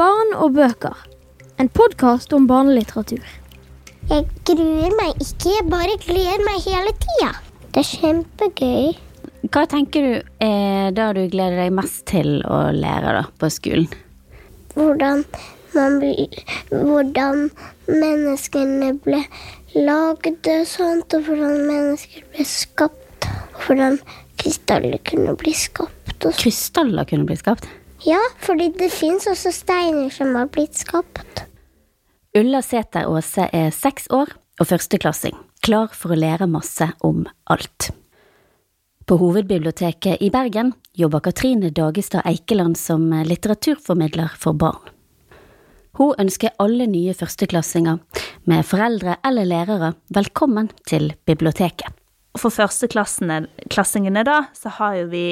Barn og bøker. En podkast om barnelitteratur. Jeg gruer meg ikke, jeg bare gleder meg hele tida. Det er kjempegøy. Hva tenker du er det du gleder deg mest til å lære da, på skolen? Hvordan man blir Hvordan menneskene ble laget og sånt, og hvordan mennesker ble skapt. Og hvordan krystaller kunne bli skapt. Krystaller kunne bli skapt. Ja, fordi det fins også steiner som har blitt skapt. Ulla Sæter Aase er seks år og førsteklassing, klar for å lære masse om alt. På Hovedbiblioteket i Bergen jobber Katrine Dagestad Eikeland som litteraturformidler for barn. Hun ønsker alle nye førsteklassinger, med foreldre eller lærere, velkommen til biblioteket. For førsteklassingene, da, så har jo vi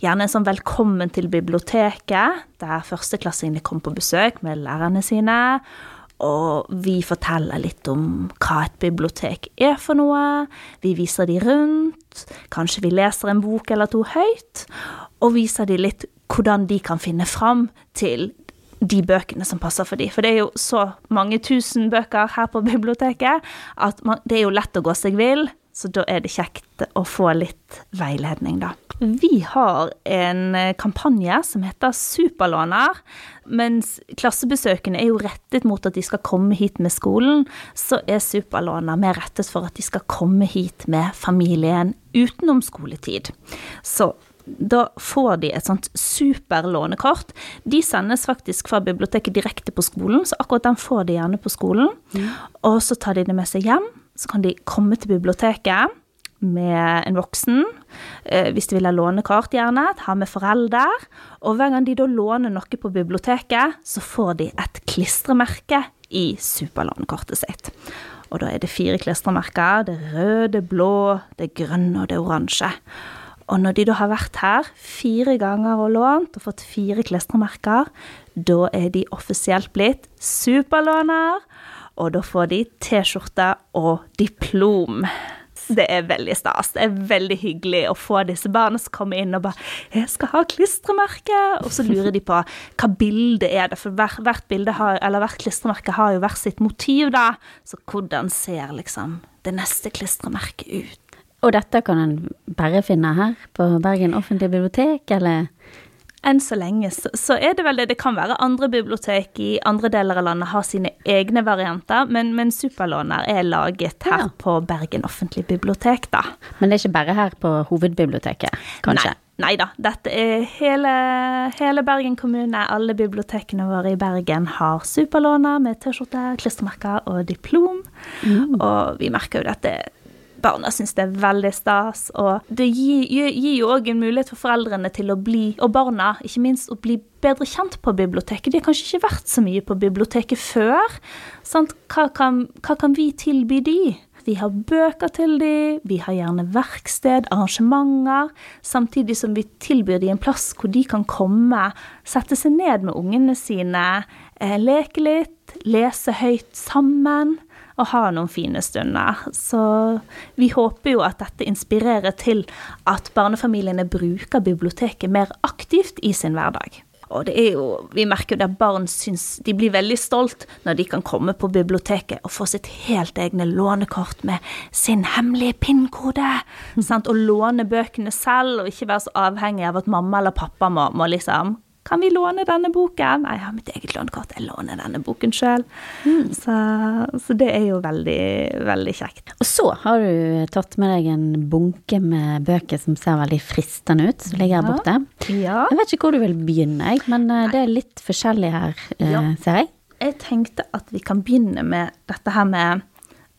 gjerne en sånn velkommen til biblioteket, der førsteklassingene kommer på besøk med lærerne sine. Og vi forteller litt om hva et bibliotek er for noe. Vi viser de rundt. Kanskje vi leser en bok eller to høyt. Og viser de litt hvordan de kan finne fram til de bøkene som passer for de. For det er jo så mange tusen bøker her på biblioteket at man, det er jo lett å gå seg vill. Så da er det kjekt å få litt veiledning, da. Vi har en kampanje som heter Superlåner. Mens klassebesøkene er jo rettet mot at de skal komme hit med skolen, så er Superlåner mer rettet for at de skal komme hit med familien utenom skoletid. Så da får de et sånt superlånekort. De sendes faktisk fra biblioteket direkte på skolen, så akkurat den får de gjerne på skolen. Mm. Og så tar de det med seg hjem. Så kan de komme til biblioteket med en voksen, eh, hvis de vil ha lånekart, gjerne. Ha med forelder. Og hver gang de da låner noe på biblioteket, så får de et klistremerke i superlånekortet sitt. Og da er det fire klistremerker. Det røde, det blå, det grønne og det oransje. Og når de da har vært her fire ganger og lånt og fått fire klistremerker, da er de offisielt blitt superlåner, og da får de T-skjorte og diplom. Det er veldig stas. Det er veldig hyggelig å få disse barna som kommer inn og bare 'Jeg skal ha klistremerke.' Og så lurer de på hva bildet er det, for hvert, hvert har, hvert klistremerke har jo hvert sitt motiv, da. Så hvordan ser liksom det neste klistremerket ut? Og dette kan en bare finne her på Bergen offentlige bibliotek, eller? Enn så lenge så, er det vel det. Det kan være andre bibliotek i andre deler av landet har sine egne varianter, men, men Superlåner er laget her ja. på Bergen offentlige bibliotek, da. Men det er ikke bare her på hovedbiblioteket, kanskje? Nei. Nei da, dette er hele, hele, Bergen kommune. Alle bibliotekene våre i Bergen har superlåner med T-skjorte, klistremerker og diplom. Mm. Og vi merker jo dette barna syns det er veldig stas. Og det gir, jo òg en mulighet for foreldrene til å bli, og barna ikke minst, å bli bedre kjent på biblioteket. De har kanskje ikke vært så mye på biblioteket før. Hva kan, hva, kan, vi tilby de? Vi har bøker til de, vi har gjerne verksted, arrangementer, samtidig som vi tilbyr de en plass hvor de kan komme, sette seg ned med ungene sine, eh, leke litt, lese høyt sammen og ha noen fine stunder. Så vi håper jo at dette inspirerer til at barnefamiliene bruker biblioteket mer aktivt i sin hverdag. Og det er jo, vi merker jo at barn syns de blir veldig stolt når de kan komme på biblioteket og få sitt helt egne lånekort med sin hemmelige pinnkode. Og låne bøkene selv, og ikke være så avhengig av at mamma eller pappa må, må liksom kan vi låne denne boken? Nei, jeg har mitt eget lånekort. Jeg låner denne boken sjøl. Mm. Så, så, det er jo veldig, veldig kjekt. Og så har du tatt med deg en bunke med bøker som ser veldig fristende ut, som ligger her borte. Ja. Jeg vet ikke hvor du vil begynne, men eh, det er litt forskjellig her, eh, ja. ser jeg. Jeg tenkte at vi kan begynne med dette her med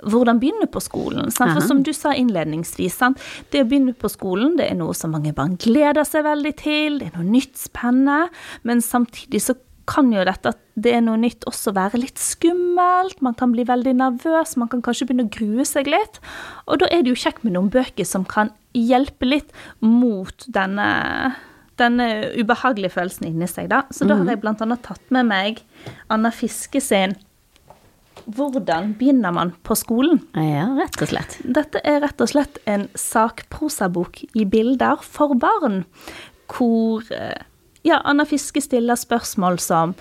hvordan begynne på skolen. Sant? For som du sa innledningsvis, sant? det å begynne på skolen det er noe som mange barn gleder seg veldig til, det er noe nytt spennende, men samtidig så kan jo dette at det er noe nytt også være litt skummelt, man kan bli veldig nervøs, man kan kanskje begynne å grue seg litt. Og da er det jo kjekt med noen bøker som kan hjelpe litt mot denne, denne ubehagelige følelsen inni seg, da. Så da har mhm. jeg annet tatt med meg Anna Fiske sin hvordan begynner man på skolen? Ja, rett og slett. Dette er rett og slett en sakprosabok i bilder for barn, hvor eh, ja, Anna Fiske stiller spørsmål som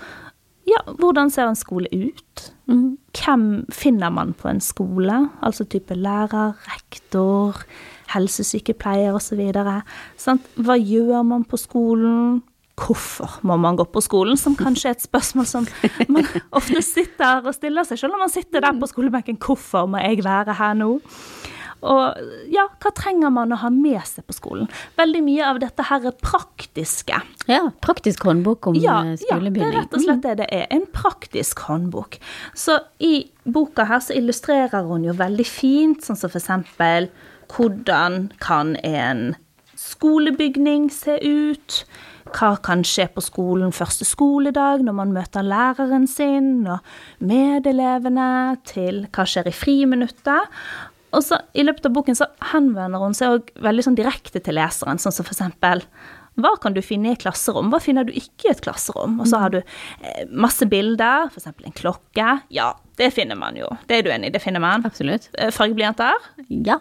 ja, hvordan ser en skole ut? Mhm. Hvem finner man på en skole? Altså type lærer, rektor, helsesykepleier osv. Hva gjør man på skolen? Hvorfor må man gå på skolen, som kanskje er et spørsmål som man ofte sitter og stiller seg selv om man sitter der på skolebenken. Hvorfor må jeg være her nå? Og ja, hva trenger man å ha med seg på skolen? Veldig mye av dette her er praktiske. Ja, praktisk håndbok om Ja, eh, ja, det er rett og slett det det er. En praktisk håndbok. Så i boka her så illustrerer hun jo veldig fint, sånn som for eksempel hvordan kan en skolebygning se ut? Hva kan skje på skolen første skoledag når man møter læreren sin og medelevene, til hva skjer i friminuttet? Og så I løpet av boken så henvender hun seg også veldig sånn direkte til leseren, sånn som eksempel hva kan du finne i et klasserom, hva finner du ikke i et klasserom? Og så har du eh, masse bilder, f.eks. en klokke. Ja, det finner man jo. Det er du enig i, det finner man. Absolutt. Eh, Fargeblyanter. Ja.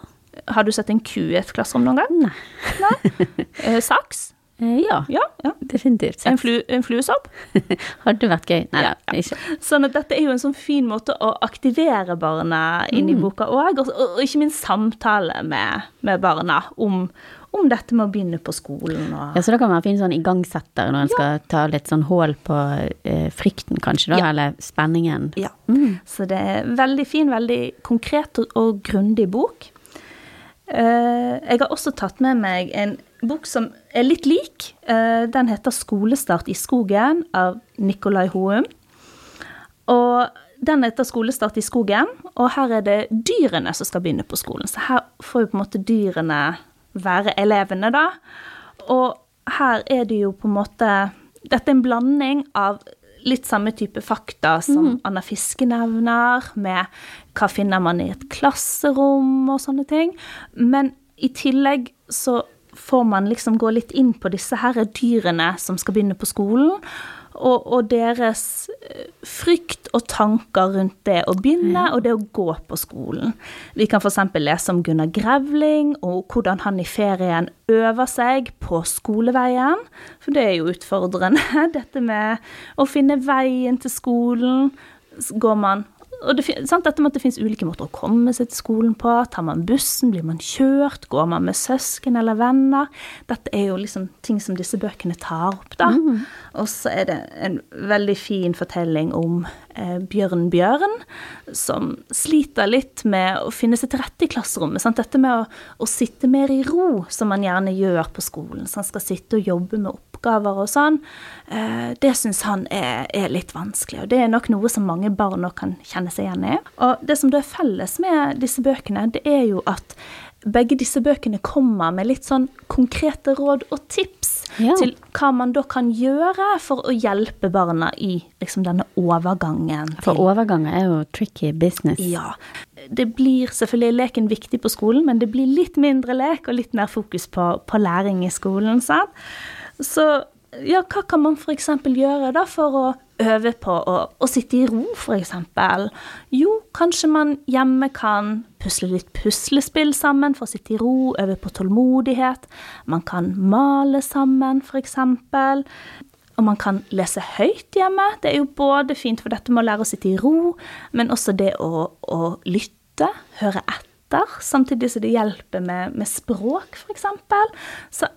Har du sett en ku i et klasserom noen gang? Nei. Nei? Saks? Eh, ja, Ja. ja. definitivt. En, flu, en fluesopp? Hadde vært gøy. Nei da, Ja, ikke. Sånn at dette er jo en sånn fin måte å aktivere barna inn i boka òg, og, og ikke minst samtale med, med barna om, om dette med å begynne på skolen og Ja, så da kan man finne sånn igangsetter når en skal ta litt sånn hål på eh, frykten, kanskje, da, eller spenningen. Ja. Så det er veldig fin, veldig konkret og, og grundig bok. Eh, jeg har også tatt med meg en bok som er litt lik. Eh, den heter 'Skolestart i skogen' av Nikolai Houm. Og den heter 'Skolestart i skogen', og her er det dyrene som skal begynne på skolen. Så her får jo på en måte dyrene være elevene, da. Og her er det jo på en måte Dette er en blanding av litt samme type fakta som Anna Fiske nevner, med hva finner man i et klasserom og sånne ting. Men i tillegg så får man liksom gå litt inn på disse her dyrene som skal begynne på skolen, og, og deres eh, frykt og tanker rundt det å begynne og det å gå på skolen. Vi kan f.eks. lese om Gunnar Grevling og hvordan han i ferien øver seg på skoleveien. For det er jo utfordrende, dette med å finne veien til skolen. Går man og det, sant, dette med at det finnes ulike måter å komme seg til skolen på. Tar man bussen, blir man kjørt, går man med søsken eller venner? Dette er jo liksom ting som disse bøkene tar opp, da. Og så er det en veldig fin fortelling om eh, Bjørn Bjørn, som sliter litt med å finne seg til rette i klasserommet. Sant? Dette med å, å sitte mer i ro, som man gjerne gjør på skolen. Så han skal sitte og jobbe med oppgaver og sånn. Eh, det syns han er, er litt vanskelig, og det er nok noe som mange barn òg kan kjenne seg igjen i. Og det som da er felles med disse bøkene, det er jo at begge disse bøkene kommer med litt sånn konkrete råd og tips Ja. til hva man da kan gjøre for å hjelpe barna i liksom denne overgangen. For overganger er jo tricky business. ja. Det blir selvfølgelig leken viktig på skolen, men det blir litt mindre lek og litt mer fokus på, på læring i skolen. Sant? Så ja, hva kan man f.eks. gjøre da for å øve på å, å sitte i ro, f.eks.? Jo, kanskje man hjemme kan pusle litt puslespill sammen for å sitte i ro, øve på tålmodighet. Man kan male sammen, f.eks. Og man kan lese høyt hjemme. Det er jo både fint for dette med å lære å sitte i ro, men også det å, å lytte, høre etter, samtidig som det hjelper med, med språk, f.eks. Så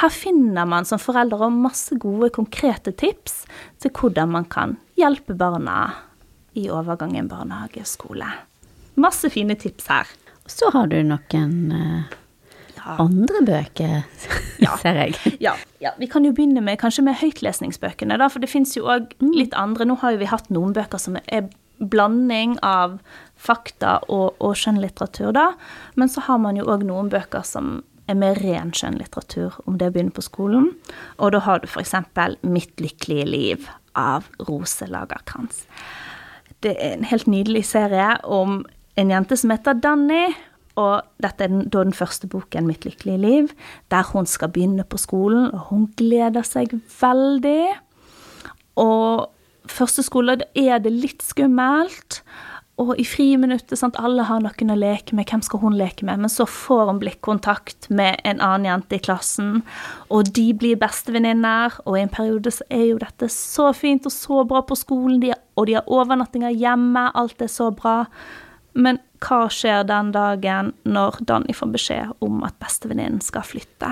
her finner man som foreldre masse gode, konkrete tips til hvordan man kan hjelpe barna i overgangen barnehage-skole. Masse fine tips her. Så har du noen uh, Ja. andre bøker, Ja. ser jeg. Ja, ja, vi kan jo begynne med kanskje med høytlesningsbøkene, da, for det fins jo òg litt andre. Nå har jo vi hatt noen bøker som er blanding av fakta og, og skjønnlitteratur, da. Men så har man jo òg noen bøker som er med ren skjønnlitteratur om det å begynne på skolen. Og da har du f.eks. 'Mitt lykkelige liv' av Rose Lagerkrantz. Det er en helt nydelig serie om en jente som heter Danny. Og dette er den, da den første boken, 'Mitt lykkelige liv', der hun skal begynne på skolen, og hun gleder seg veldig. Og første skole er det litt skummelt, og i friminuttet, sant, alle har noen å leke med, hvem skal hun leke med? Men så får hun blikkontakt med en annen jente i klassen, og de blir bestevenninner. Og i en periode så er jo dette så fint og så bra på skolen, de, og de har overnattinger hjemme, alt er så bra. Men hva skjer den dagen når Danny får beskjed om at bestevenninnen skal flytte?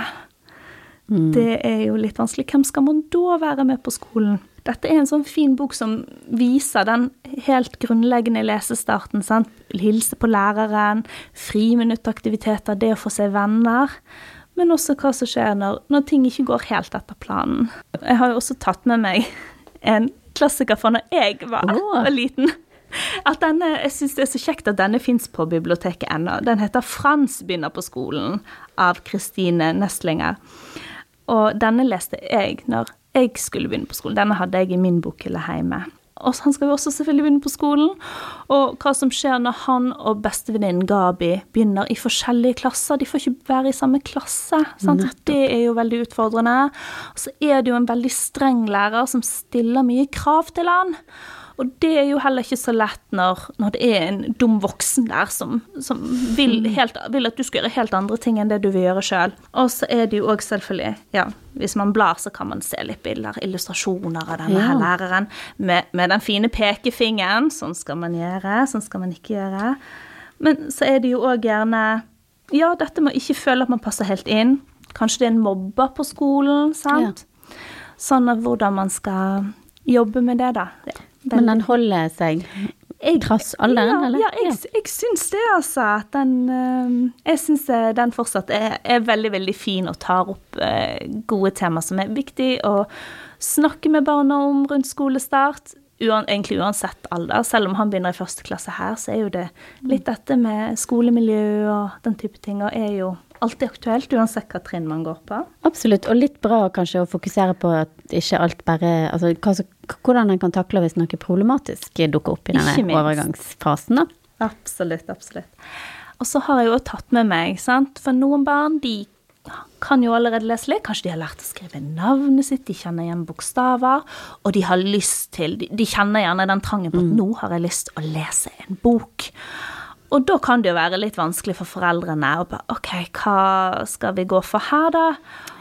Det er jo litt vanskelig. Hvem skal man da være med på skolen? Dette er en sånn fin bok som viser den helt grunnleggende lesestarten. sant? Hilse på læreren, friminuttaktiviteter, det å få seg venner. Men også hva som skjer når, når ting ikke går helt etter planen. Jeg har jo også tatt med meg en klassiker fra når jeg var, var liten. At denne, jeg syns det er så kjekt at denne fins på biblioteket ennå. Den heter 'Frans begynner på skolen' av Kristine Nestlinger. Og denne leste jeg når jeg skulle begynne på skolen. Denne hadde jeg i min bokhylle hjemme. Og han skal jo også selvfølgelig begynne på skolen. Og hva som skjer når han og bestevenninnen Gabi begynner i forskjellige klasser. De får ikke være i samme klasse. Sant? Det er jo veldig utfordrende. Og så er det jo en veldig streng lærer som stiller mye krav til han. Og det er jo heller ikke så lett når, når det er en dum voksen der som, som vil, helt, vil at du skal gjøre helt andre ting enn det du vil gjøre sjøl. Og så er det jo òg selvfølgelig ja, Hvis man blar, så kan man se litt bilder, illustrasjoner av denne her læreren med, med den fine pekefingeren. Sånn skal man gjøre, sånn skal man ikke gjøre. Men så er det jo òg gjerne Ja, dette med å ikke føle at man passer helt inn. Kanskje det er en mobber på skolen, sant? Sånn at hvordan man skal jobbe med det, da. Det er Men den holder seg jeg- trass alderen, ja, eller? Ja, jeg, jeg syns det, altså. At den eh, Jeg syns eh, den fortsatt er, er veldig, veldig fin og tar opp eh, gode tema som er viktig å snakke med barna om rundt skolestart. Uan, egentlig uansett alder. Selv om han begynner i første klasse her, så er jo det litt dette med skolemiljø og den type ting, og er jo alltid aktuelt uansett hva trinn man går på. Absolutt, og litt bra kanskje å fokusere på at ikke alt bare Altså hva, hvordan en kan takle hvis noe problematisk dukker opp i denne overgangsfasen, da. Absolutt, absolutt. Og så har jeg jo tatt med meg, sant, for noen barn de kan jo allerede lese litt. Kanskje de har lært å skrive navnet sitt, de kjenner igjen bokstaver, og de har lyst til De, de kjenner gjerne den trangen på at nå har jeg lyst å lese en bok. Og da kan det jo være litt vanskelig for foreldrene å bare OK, hva skal vi gå for her, da?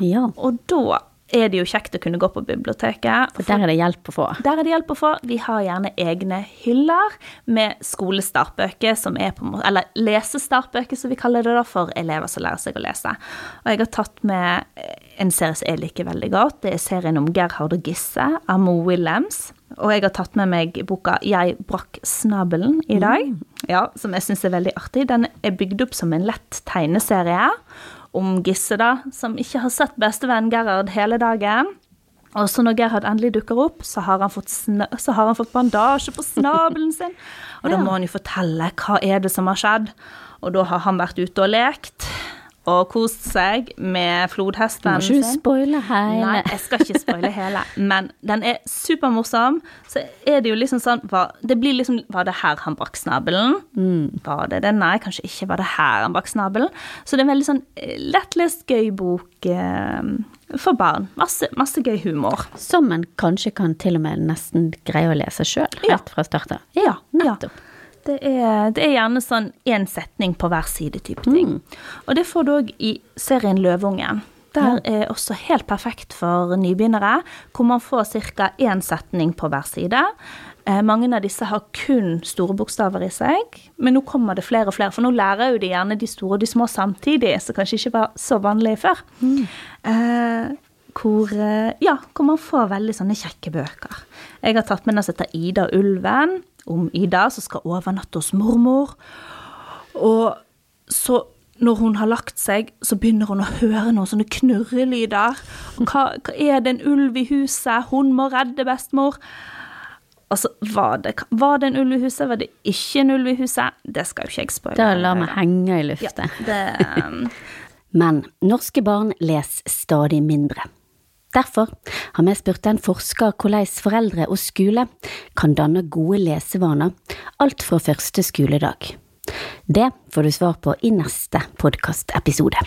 Ja. Og da er det jo kjekt å kunne gå på biblioteket. For der er det hjelp å få. Der er det hjelp å få. Vi har gjerne egne hyller med skolestartbøker, som er på eller lesestartbøker, som vi kaller det da, for elever som lærer seg å lese. Og jeg har tatt med en serie som jeg liker veldig godt. Det er serien om Gerhard og Gisse av Mo Williams. Og jeg har tatt med meg boka 'Jeg brakk snabelen' i dag, ja, som jeg syns er veldig artig. Den er bygd opp som en lett tegneserie om Gisse, da, som ikke har sett bestevenn Gerhard hele dagen. Og så når Gerhard endelig dukker opp, så har han fått, har han fått bandasje på snabelen sin. Og da må han jo fortelle hva er det som har skjedd. Og da har han vært ute og lekt og kost seg med flodhesten Du må ikke spoile hele. Nei, jeg skal ikke spoile hele, men den er supermorsom. Så er det jo liksom sånn var, Det blir liksom Var det her han brakk snabelen? Var det det? Nei, kanskje ikke var det her han brakk snabelen. Så det er en veldig sånn eh, lettlest, gøy bok eh, for barn. Masse, masse gøy humor. Som en kanskje kan til og med nesten greie å lese sjøl, Ja. helt fra starten. Ja, Ja, ja. Det er, det er gjerne sånn én setning på hver side type ting. Og det får du òg i serien Løvungen. Der er også helt perfekt for nybegynnere, hvor man får ca. én setning på hver side. Eh, mange av disse har kun store bokstaver i seg, men nå kommer det flere og flere. For nå lærer jo de gjerne de store og de små samtidig, som kanskje ikke var så vanlig før. Eh, hvor, eh, ja, hvor man får veldig sånne kjekke bøker. Jeg har tatt med den som heter Ida og ulven, om Ida som skal overnatte hos mormor. Og så når hun har lagt seg, så begynner hun å høre noen sånne knurrelyder. Og hva, hva er det en ulv i huset? Hun må redde bestemor. Altså, var det, var det en ulv i huset? Var det ikke en ulv i huset? Det skal jo ikke jeg spoile. Da lar vi henge i lufta. Det, um, Men norske barn leser stadig mindre. Derfor har vi spurt en forsker hvordan foreldre og skole kan danne gode lesevaner alt fra første skoledag. Det får du svar på i neste podkastepisode.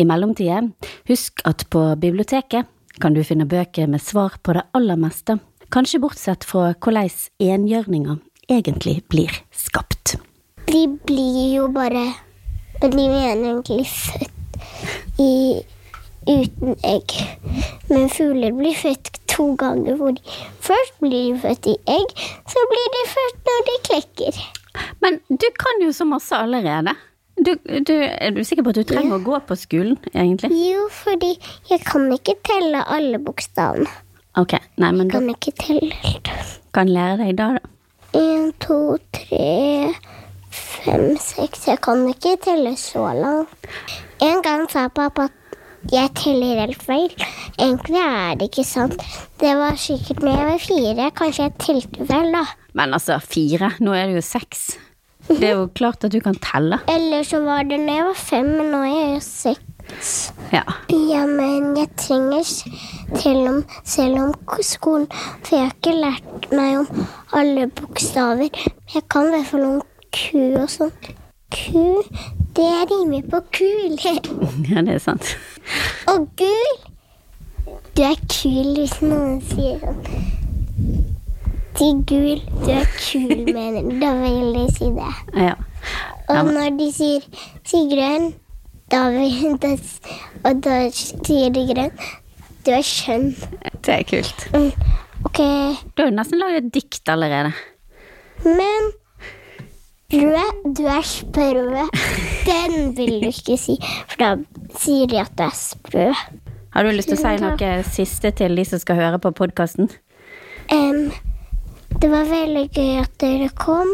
I mellomtida, husk at på biblioteket kan du finne bøker med svar på det aller meste, kanskje bortsett fra hvordan enhjørninger egentlig blir skapt? De blir jo bare de jo egentlig født i, uten egg. Men fugler blir født to ganger. Hvor de først blir de født i egg, så blir de født når de klekker. Men du kan jo så masse allerede. Du, du, er du sikker på at du trenger å gå på skolen, egentlig? Jo, fordi jeg kan ikke telle alle bokstavene. Ok, nei, men du Kan ikke telle kan lære deg da, da. En, to, tre, fem, seks Jeg kan ikke telle så langt. En gang sa pappa at jeg teller helt feil. Egentlig er det ikke sant. Det var sikkert når jeg var fire. Kanskje jeg telte feil, da. Men altså, fire. Nå er det jo seks. Det er jo klart at du kan telle. Eller så var det når jeg var fem, men nå er jeg jo seks. Ja. Ja, men jeg trenger til selv om, selv om skolen For jeg har ikke lært meg om alle bokstaver. Jeg kan i hvert fall om ku og sånn. Ku, det rimer på kul. ja, det er sant. og gul Du er kul hvis noen sier sånn. Si gul, du er kul, mener de. Da vil de si det. Ja. Og når de sier, 'si grønn, da, vil, de, og da sier de grønn, du er skjønn. Det er kult. Mm, ok, Du har jo nesten laget et dikt allerede. men rød, du er sprø. Den vil du ikke si, for da sier de at du er sprø. Har du lyst til å si noe siste til de som skal høre på podkasten? Um, det var veldig gøy at dere kom.